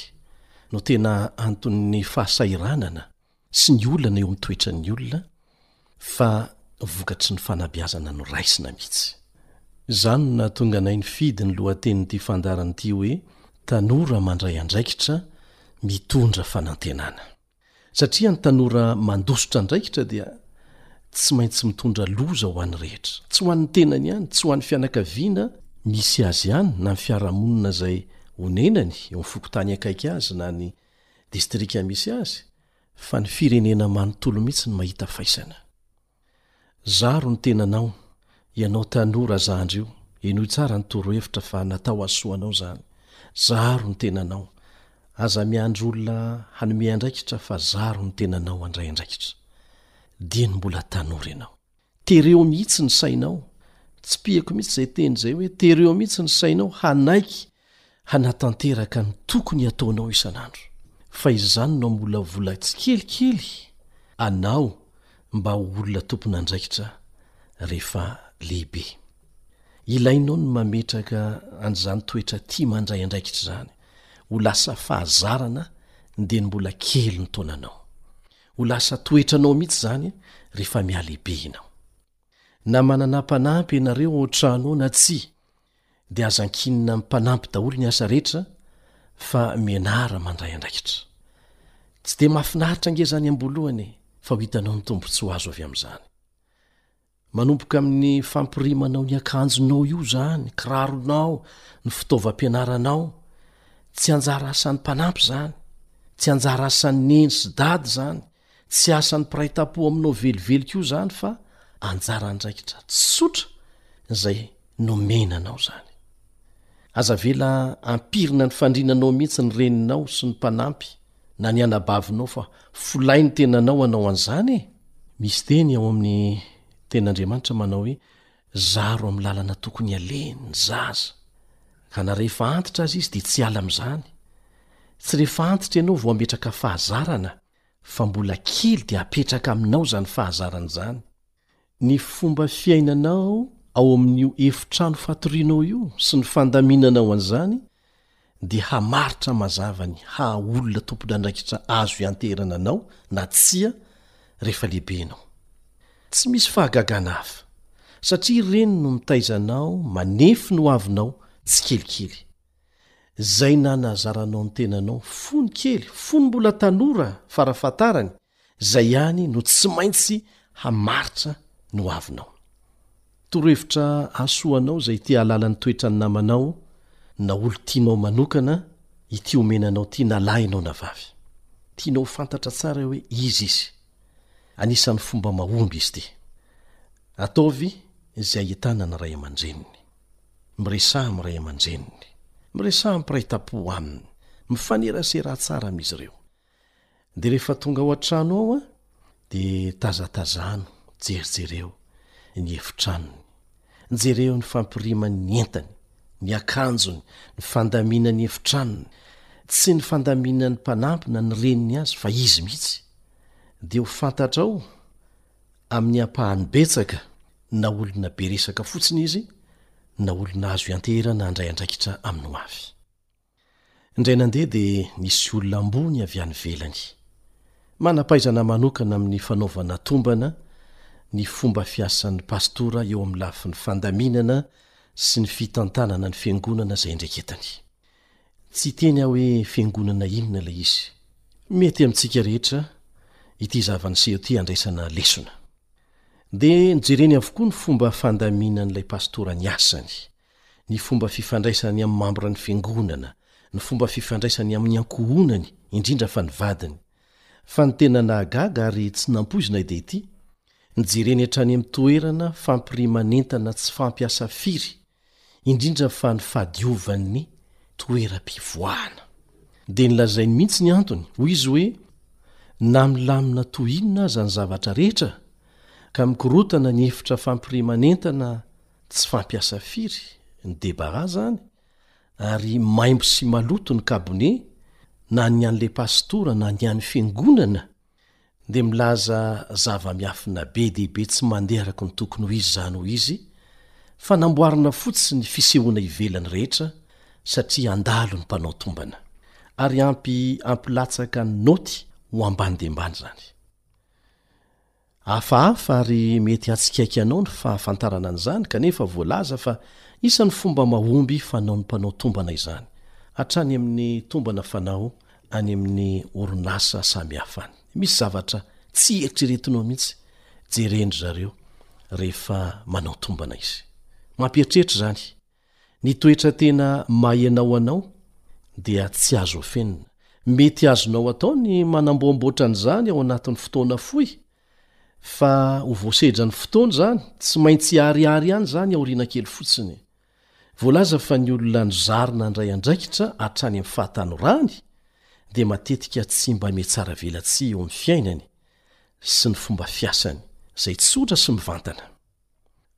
no tena anton'ny fahasahiranana. sy ny olana eo amin'ny toetran'ny olona fa vokatry ny fanabeazana noraisina mihitsy. Izany no nahatonga anay nifidy ny lohatenin'ity fandaharana ity hoe Tanora mandray andraikitra, mitondra fanantenana. Satria ny tanora mandositra andraikitra dia tsy maintsy mitondra loza ho an'ny rehetra. Tsy ho an'ny tenany ihany, tsy ho an'ny fianakaviana misy azy ihany na ny fiarahamonina izay onenany, eo amin'ny fokontany akaiky azy na ny. distrika misy azy fa ny firenena manontolo mihitsy ny mahita faisana. Zaro ny tenanao, ianao tanora zandry io, henoy tsara ny torohevitra fa natao hasoanao zany, zaro ny tenanao, aza miandry olona hanome andraikitra fa zaro ny tenanao handray andraikitra, dieny mbola tanora ianao. Tereo mihitsy ny sainao, tsipihako mihitsy izay teny izay hoe tereo mihitsy ny sainao hanaiky hanatanteraka ny tokony hataonao isan'andro. Fa izany no hamolavola tsikelikely anao mba ho olona tompon'andraikitra rehefa lehibe. Ilainao ny mametraka an'izany toetra tia mandray andraikitra izany ho lasa fahazarana dia ny mbola kely ny taonanao. Ho lasa toetranao mihitsy izany rehefa mihalehibe ianao. Na manana mpanampy ianareo ao an-trano na tsia, dia aza ankinina amin'ny mpanampy daholo ny asa rehetra fa mianara mandray andraikitra. Tsy dia mahafinaritra ange izany am-boalohany e, fa ho hitanao ny tombontsoa azo avy amin'izany. Manomboka amin'ny fampirimanao ny akanjonao io izany, kiraronao, ny fitaovam-pianaranao. Tsy anjara asan'ny mpanampy izany. Tsy anjara asan'ny neny sy dada izany. Tsy asan'ny mpiray tampo aminao velively koa izany fa anjara andraikitra tsotra izay nomena anao izany. Aza avela hampirina ny fandrinanao mihitsy ny reninao sy ny mpanampy na ny anabavinao fa folay ny tenanao hanao an'izany e! Misy teny ao amin'ny Tenin'Andriamanitra manao hoe, Zaro amin'ny lalana tokony halehiny ny zaza. Ka na rehefa antitra aza izy dia tsy hiala amin'izany. Tsy rehefa antitra ianao vao hametraka fahazarana fa mbola kely dia hapetraka aminao izany fahazarana izany. Ny fomba fiainanao ao amin'io efitrano fatorianao io sy ny fandaminanao an'izany dia hamaritra mazava ny haha olona tompon'andraikitra azo ianteherana anao na tsia rehefa lehibe ianao. Tsy misy fahagagana hafa, satria ireny no mitaiza anao manefy ny hoavinao tsikelikely. Izay nanazaranao ny tenanao fony kely, fony mbola tanora farafahatarany, Izay ihany no tsy maintsy hamaritra ny ho avinao. Torohevitra hahasoa anao izay ity hahalalan'ny toetran'ny namanao na olo tianao manokana ity omena anao ity na lahy ianao na vavy. Tianao ho fantatra tsara hoe iza izy. Anisan'ny fomba mahomby izy ity. Ataovy izay ahitana ny ray aman-dreniny. Miresaha amin'ny ray aman-dreniny. Miresaha ampiray tampo aminy. Mifanerasera tsara amin'izy ireo. Dia rehefa tonga ao an-trano ao aho, dia tazatazano, jerijereo, ny efitranony. Jereo ny fampirimany ny entany, ny akanjony, ny fandaminany efitranony. Tsy ny fandaminan'ny mpanampy na ny reniny azy, fa izy mihitsy. Dia ho fantatrao, amin'ny ampahany betsaka, na olona be resaka fotsiny izy, na olona azo ianteherana handray andraikitra amin'ny hoavy. Indray nandeha dia nisy olona ambony avy any ivelany. Manam-pahaizana manokana amin'ny fanaovana tombana ny fomba fiasan'ny pastora eo amin'ny lafiny fandaminana sy ny fitantanana ny fiangonana izay indreketany. Tsy teny aho hoe fiangonana inona ilay izy. Mety amintsika rehetra ity zava-niseho ity handraisana lesona. Dia nojereny avokoa ny fomba fandaminan'ilay pastora ny asany ny fomba fifandraisany amin'ny mambran'ny Fiangonana, ny fomba fifandraisany amin'ny ankohonany, indrindra fa ny vadiny. Fa ny tena nahagaga ary tsy nampoizinay dia ity, nijereny hatrany amin'ny toerana fampiriman'entana tsy fampiasa firy, indrindra fa ny fahadiovan'ny toeram-pivoahana. Dia nilazainy mihitsy ny antony, hoy izy hoe, Na milamina toy inona aza ny zavatra rehetra, ka mikorontana ny efitra fampiriman'entana, Tsy fampiasa firy ny debara zany ary maimbo sy maloto ny kabone na ny an'le pastora na ny an'ny fiangonana de milaza zava-miafina be dia be tsy mandeha araky ny tokony ho izy zany hoy izy fanamboarana fotsiny ny fisehoana ivelany rehetra satria andalo ny mpanao tombana ary ampy ampilatsaka ny naoty ho ambany dia ambany zany. Hafahafa ary mety hatsikaiky anao ny fahafantarana an'izany, kanefa voalaza fa isan'ny fomba mahomby fanaon'ny mpanao tombana izany, hatrany amin'ny tombana fanao any amin'ny orinasa samihafa any. Misy zavatra tsy eritreretinao mihitsy jeren-dry zareo rehefa manao tombana izy. Mampieritreritra izany. Ny toetra tena maha ianao anao dia tsy azo afenina. Mety azonao atao ny manamboamboatra an'izany ao anatin'ny fotoana fohy, fa ho voasedra ny fotoana izany, tsy maintsy hiharihary ihany izany aoriana kely fotsiny. Voalaza fa ny olona nozary nandray andraikitra hatrany amin'ny fahatanorany dia matetika tsy mba mihatsaravelatsihy eo amin'ny fiainany sy ny fomba fiasany, izay tsotra sy mivantana.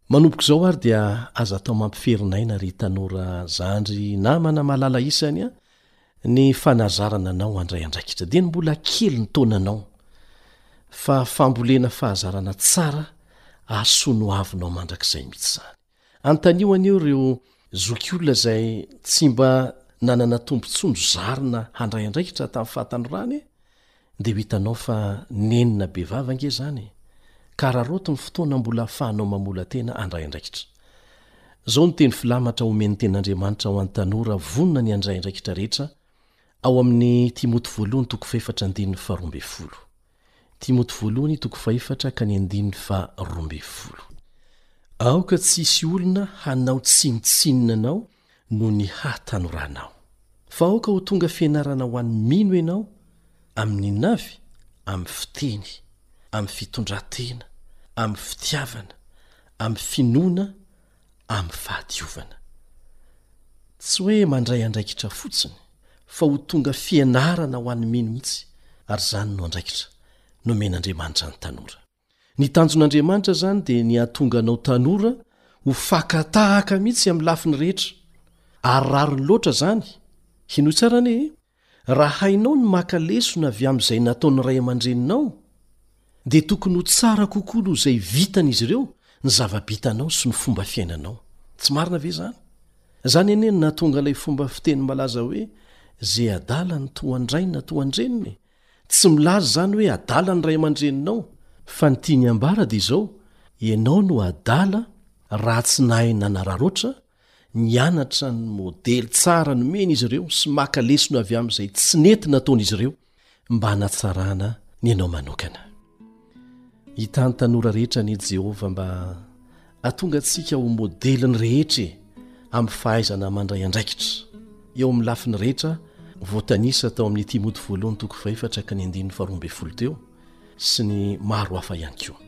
Manomboka izao ary dia aza atao mampiferin'aina ry tanora zandry namana malala isany a, ny fanazarana anao handray andraikitra dia ny mbola kely ny taonanao fa fambolena fahazarana tsara ary soa no avinao mandrakizay mihitsy izany. Anontanio anio ireo zokiolona izay tsy mba nanana tombontsoa nozarina handray andraikitra tamin'ny fahatanorany e! Dia ho hitanao fa nenina bevava ange izany e! Ka araraoty ny fotoana mbola ahafahanao mamola-tena handray andraikitra. Izao no teny filamatra omen'ny Tenin'Andriamanitra ho an'ny tanora vonona ny handray andraikitra rehetra ao amin'ny Timoty voalohany toko fahefatra andininy faharoa ambin'ny folo. Timoty voalohany toko fahefatra ka ny andininy faharoa ambin'ny folo. Aoka tsy hisy olona hanao tsinontsinona anao no ny hahatanoranao. Fa aoka ho tonga fianarana ho an'ny mino ianao amin'ny navy, amin'ny fiteny, amin'ny fitondran-tena, amin'ny fitiavana, amin'ny finoana, amin'ny fahadiovana. Tsy hoe mandray andraikitra fotsiny, fa ho tonga fianarana ho an'ny mino mihitsy, ary izany no andraikitra nomen'Andriamanitra ny tanora. Ny tanjon'Andriamanitra izany dia ny hahatonga anao tanora ho faka tahaka mihitsy amin'ny lafiny rehetra, ary rariny loatra izany, henoy tsara anie e, raha hainao ny maka lesona avy amin'izay nataon'ny ray aman-dreninao, dia tokony ho tsara kokoa noho izay vitan'izy ireo ny zava-bitanao sy ny fomba fiainanao. Tsy marina ve izany? Izany anie no nahatonga ilay fomba fiteny malaza hoe, Ze adala ny toa an-drainy na toa an-dreniny, Tsy milaza izany hoe adala ny ray aman-dreninao, fa ny tiany hambara dia izao, ianao no adala raha tsy nahay nanararaotra, nianatra ny modely tsara nomen'izy ireo sy maka lesona avy amin'izay tsy nety nataon'izy ireo mba hanatsarana ny anao manokana. Hitan'ny tanora rehetra anie Jehovah mba Atonga antsika ho modelin'ny rehetra e amin'ny fahaizana mandray andraikitra eo amin'ny lafiny rehetra voatanisa tao amin'ny Timoty voalohany toko fahefatra ka ny andininy faharoa ambin'ny folo teo sy ny maro hafa ihany koa.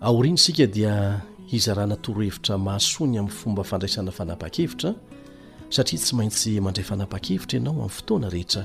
Aoriana isika dia hizarana torohevitra mahasoa ny amin'ny fomba fandraisana fanapahan-kevitra satria tsy maintsy mandray fanapahan-kevitra ianao amin'ny fotoana rehetra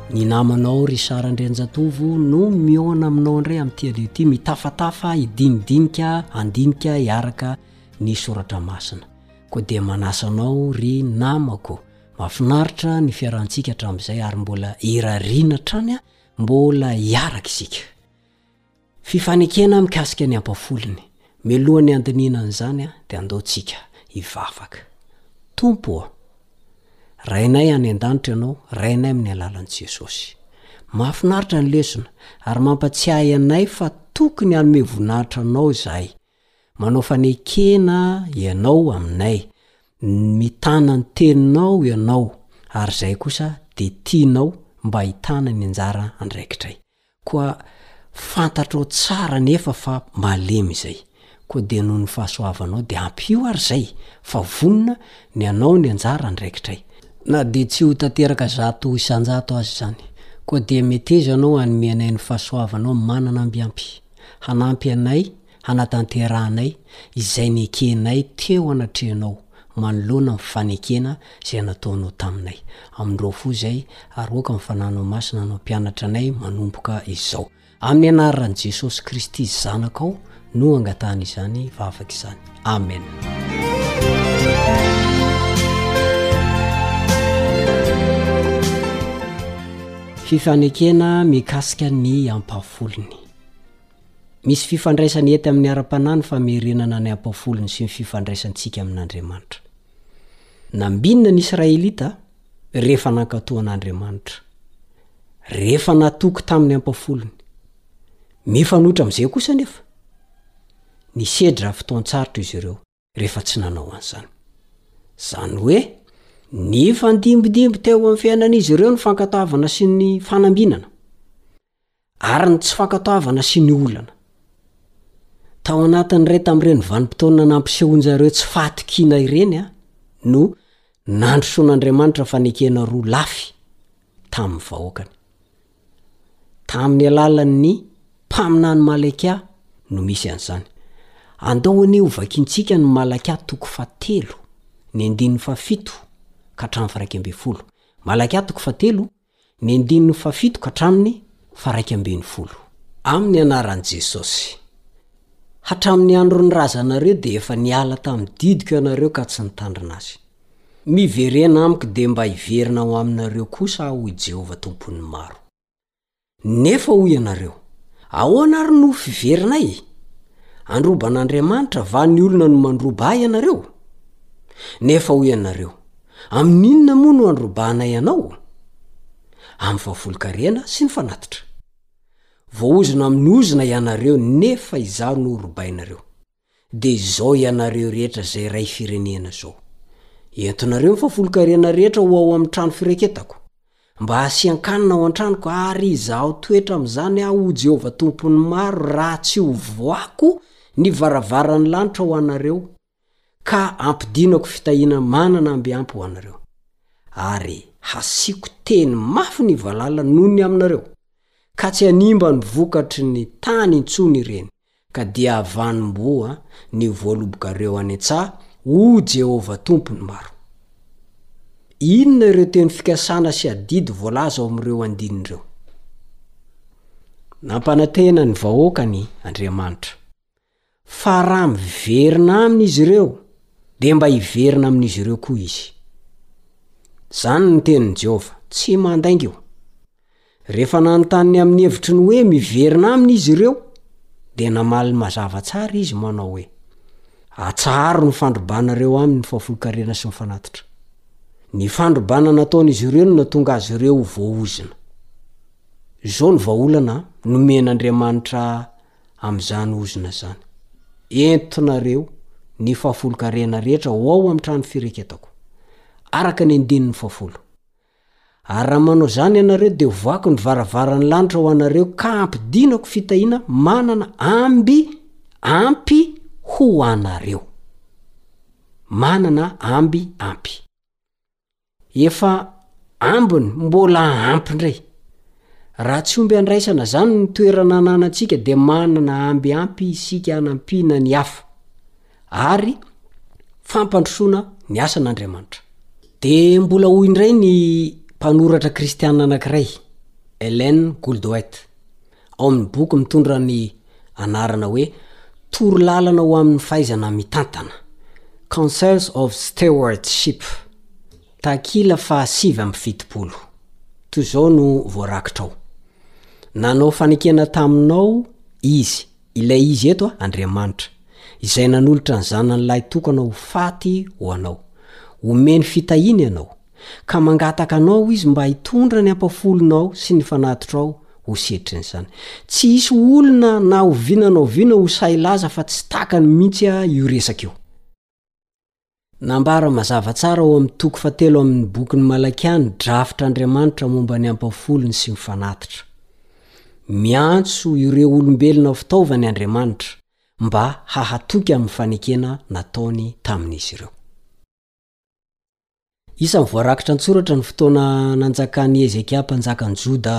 Ny namanao ry Sara Andrianjatovo no mihaona aminao indray amin'ity anio ity, mitafatafa hidinidinika handinika hiaraka ny soratra masina. Koa dia manasa anao ry namako, mahafinaritra ny fiarahantsika hatramin'izay ary mbola irariana hatrany mbola hiaraka isika. Fifanekena mikasika ny ampafolony. Mialohan'ny handinihina an'izany dia andao tsika hivavaka. Tompo ô! Rainay any an-danitra Ianao, Rainay amin'ny alalan'i Jesosy. Mahafinaritra ny lesona ary mampatsiahy anay fa tokony hanome voninahitra Anao izahay. Manao fanekena Ianao aminay, mitana ny Teninao Ianao ary izahay kosa dia tianao mba hitana ny anjara andraikitray. Koa fantatrao tsara anefa fa malemy izay. Koa dia noho ny fahasoavanao, dia ampio ary izay, fa vonona ny hanao ny anjara andraikitray. Na dia tsy ho tanteraka zato isan-jato aza izany, koa dia meteza anao hanome anay ny fahasoavanao manana ambiampy, hanampy anay hanatanterahanay izay nekenay teo anatrehanao manoloana ny fanekena izay nataonao taminay. Amindrao fo izay, ary oka ny Fananao Masina no hampianatra anay manomboka izao. Amin'ny Anaran'i Jesosy Kristy Zanakao no angatahana izany vavaka izany. Amen. Fifanekena mikasika ny ampahafolony. Misy fifandraisany ety amin'ny ara-panahy ny famerenana ny ampafolony sy ny fifandraisantsika amin'Andriamanitra. Nambinina ny Israelita rehefa nankatò an'Andriamanitra, rehefa natoky tamin'ny ampafolony. Mifanohitra amin'izay kosa anefa, nisedra fotoan-tsarotra izy ireo. rehefa tsy nanao an'izany. Izany hoe, nifandimbidimby teo amin'ny fiainan'izy ireo ny fankatoavana sy ny fanambinana, ary ny tsy fankatoavana sy ny olana. Tao anatin'iray tamin'ireny vanim-potoana nampisehoan-dry zareo tsy fahatokiana ireny no Nandrosoan'Andriamanitra fanekena roa lafy tamin'ny vahoakany. Tamin'ny alalan'ny mpaminany Malakia no misy an'izany. Andao anie ho vakintsika ny Malakia toko fahatelo, ny andininy fahafito ka hatramin'ny firaika ambin'ny folo. Malakia toko fahatelo, Ny andininy fahafito ka hatramin'ny faharaika ambin'ny folo. Amin'ny anaran'i Jesosy. Hatramin'ny andron'ny razanareo dia efa niala tamin'ny didiko ianareo ka tsy nitandrina azy. Miverena amiko dia mba hiverina ao aminareo kosa aho hoy Jehovah Tompon'ny maro. Nefa hoy ianareo, Ahoana ary no ho fiverinay? Androban'Andriamanitra va ny olona no mandroba ahy ianareo? Nefa hoy ianareo, Amin'inona moa no androbahanay anao? Amin'ny fahafolonkarena sy ny fanatitra. Voaozona amin'ny ozona ianareo nefa izaho no horobainareo. Dia izao ianareo rehetra izay iray firenena izao. Entonareo ny fahafolonkarena rehetra ho ao amin'ny trano fireketako. Mba hasian-kanina ao an-tranoko ary izaho toetra amin'izany aho ho Jehovah Tompon'ny maro raha tsy hovohako ny varavaran'ny lanitra ho anareo ka ampidinako fitahiana manana amby ampy ho anareo, ary hasiako teny mafy ny valala noho ny aminareo, ka tsy hanimba ny vokatry ny tany intsony ireny, ka dia havanom-boa ny voalobokareo any an-tsaha, hoy Jehovah Tompon'ny maro. Inona ireo teny fikasana sy adidy voalaza ao amin'ireo andininy ireo? Nampanantena ny vahoakany Andriamanitra. Fa raha miverina aminy izy ireo, dia mba hiverina amin'izy ireo koa izy. Izany no tenin'i Jehovah. Tsy mandainga io. Rehefa nanontany ny amin'ny hevitry ny hoe miverina aminy izy ireo, dia namaly mazava tsara izy manao hoe, Atsaharo ny fandrobanareo aminy ny fahafolonkarena sy ny fanatitra. Ny fandrobana nataon'izy ireo no nahatonga azy ireo ho voaozona. Izao no vahaolana nomen'Andriamanitra amin'izany ozona izany. Entinareo ny fahafolonkarena rehetra ho ao amin'ny trano fireketako, araka ny andininy fahafolo. Ary raha manao izany ianareo, dia hovaiko ny varavaran'ny lanitra ho anareo ka hampidinako fitahiana manana amby ampy ho anareo. Manana amby ampy. Efa ambiny, mbola ampy ndray. Raha tsy omby andraisana zany ny toerana ananantsika dia manana amby ampy isika hanampiana ny hafa ary fampandrosoana ny asan'Andriamanitra. Dia mbola hoy indray ny mpanoratra kristiana anankiray, Ellen Goldwait, ao amin'ny boky mitondra ny anarana hoe Toro lalana ho amin'ny fahaizana mitantana, Counsels of Stewardship, takila faha sivy amby fitopolo. Toy izao no voarakitra ao, Nanao fanekena taminao Izy, ilay Izy eto, Andriamanitra, izay nanolotra ny Zanany lahy tokana ho faty ho anao. Omeny fitahiana ianao. ka mangataka anao izy mba hitondra ny ampafolonao sy ny fanatitrao ho setrin'izany. Tsy hisy olona na oviana na oviana ho sahy hilaza fa tsy takany mihitsy aho io resaka io. Nambara mazava tsara ao amin'ny toko fahatelo amin'ny bokin'i Malakia ny drafitr'Andriamanitra momba ny ampafolony sy ny fanatitra. Miantso ireo olombelona fitaovany Andriamanitra mba hahatoky amin'ny fanekena nataony tamin'izy ireo. Isan'ny voarakitra an-tsoratra ny fotoana nanjakan'i Hezekia mpanjakan'ny Joda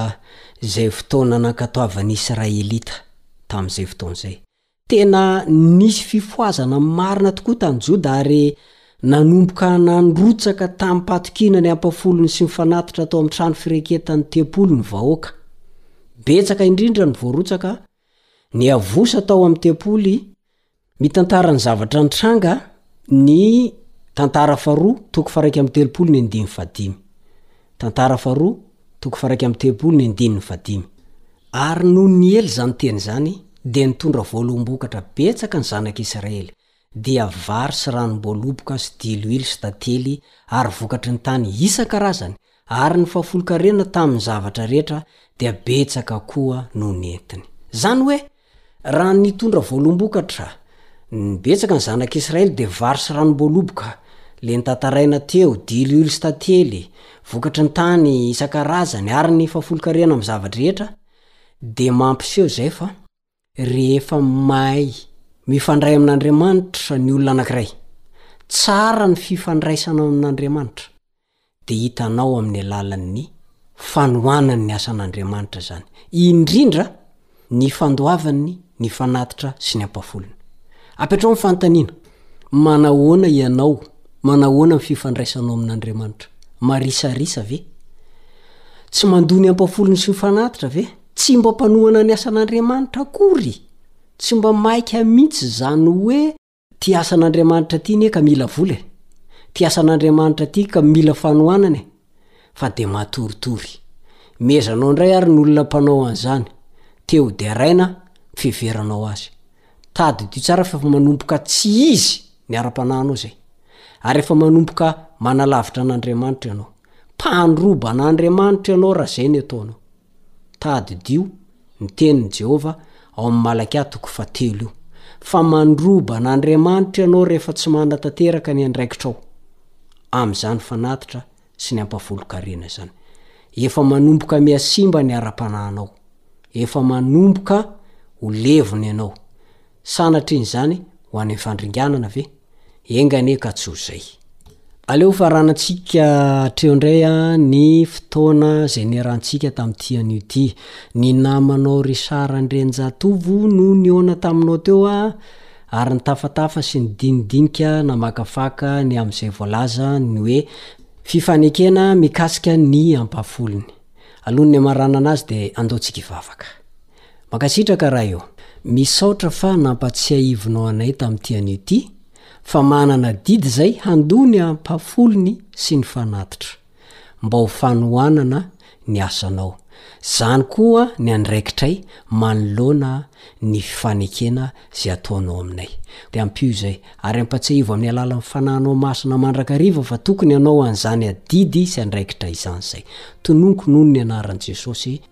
izay fotoana nankatoavan'ny Israelita tamin'izay fotoana izay. Tena nisy fifohazana marina tokoa tany Joda ary nanomboka nandrotsaka tamim-pahatokiana ny ampafolony sy ny fanatitra tao amin'ny trano fireketan'ny tempoly ny vahoaka. Betsaka indrindra ny voarotsaka Niavosa tao amin'ny tempoly Mitantara ny zavatra nitranga ny Tantara faharoa toko faraika amby telopolo ny andininy fahadimy Tantara faharoa toko faraika amby telopolo ny andininy fahadimy Ary nony niely izany teny izany dia nitondra voaloham-bokatra betsaka ny zanak'Israely dia vary sy ranom-boaloboka sy diloilo sy tantely ary vokatry ny tany isan-karazany, ary ny fahafolon-karena tamin' ny zavatra rehetra dia betsaka koa no nentiny. Izany hoe, raha nitondra voalombokatra ny betsaka ny Zanak' Israely dia vary sy ranom-boaloboka, ilay notantaraina teo, diloilo sy tantely, vokatry ny tany isan-karazany ary ny fahafolon-karena amin' ny zava-drehetra, dia mampiseho izay fa. Rehefa mahay mifandray amin'Andriamanitra ny olona anankiray, tsara ny fifandraisanao amin'Andriamanitra, dia hitanao amin'ny alalan'ny fanohanany ny asan'Andriamanitra izany, indrindra ny fandoavany ny fanatitra sy ny ampahafolony. Apetrao ny fanontaniana, Manahoana ianao? Manahoana ny fifandraisanao amin'Andriamanitra? Marisarisa ve? Tsy mandoa ny ampahafolony sy ny fanatitra ve? Tsy mba mpanohana ny asan'Andriamanitra akory? Tsy mba maika mintsy zany hoe ty asan'Andriamanitra ty ne ka mila vola e! Ty asan'Andriamanitra ty ka mila fanohanana e! Fa de matoritory. Mezanao ndray ary ny olona mpanao an'zany, te ho deraina fiheveranao azy. Tadidio tsara fa efa manomboka tsy izy ny ara-panahinao zay. Ary efa manomboka manalavitra an'Andriamanitra ianao. Mpandroba an'Andriamanitra ianao raha zay ny ataonao. Tadidio ny tenin'i Jehovah ao amin'ny Malakia toko fahatelo io, fa mandroba an'Andriamanitra ianao rehefa tsy manatanteraka ny andraikitrao, amin'izany fanatitra sy ny ampahafolon-karena izany. Efa manomboka mihasimba ny ara-panahinao. Efa manomboka ho levona ianao. Sanatria izany ho any am-fandringanana ve? Enga anie ka tsy ho izay. Aleo hofaranantsika hatreo indray ny fotoana izay niarahantsika tamin'ity anio ity. Ny namanao Richard Randrianjatovo no nihaona taminao teo ary nitafatafa sy nidinidinika namakafaka ny amin'izay voalaza ny hoe fifanekena mikasika ny ampahafolony. Alohan'ny hamaranana azy dia andeontsika hivavaka. Mankasitraka Ray ô! Misaotra fa nampatsiahivinao anay tamin'ity anio ity fa manana didy izay handoa ny ampafolony sy ny fanatitra. Mba ho fanohanana ny asanao. Zany koa ny andraikitray manoloana ny fifanekena izay ataonao aminay. Dia ampio izay. Ary ampatsiahivo amin'ny alalan'ny Fananao Masina mandrakariva fa tokony hanao an'izany adidy sy andraikitra izany izay. Tononiko noho ny anaran'i Jesosy.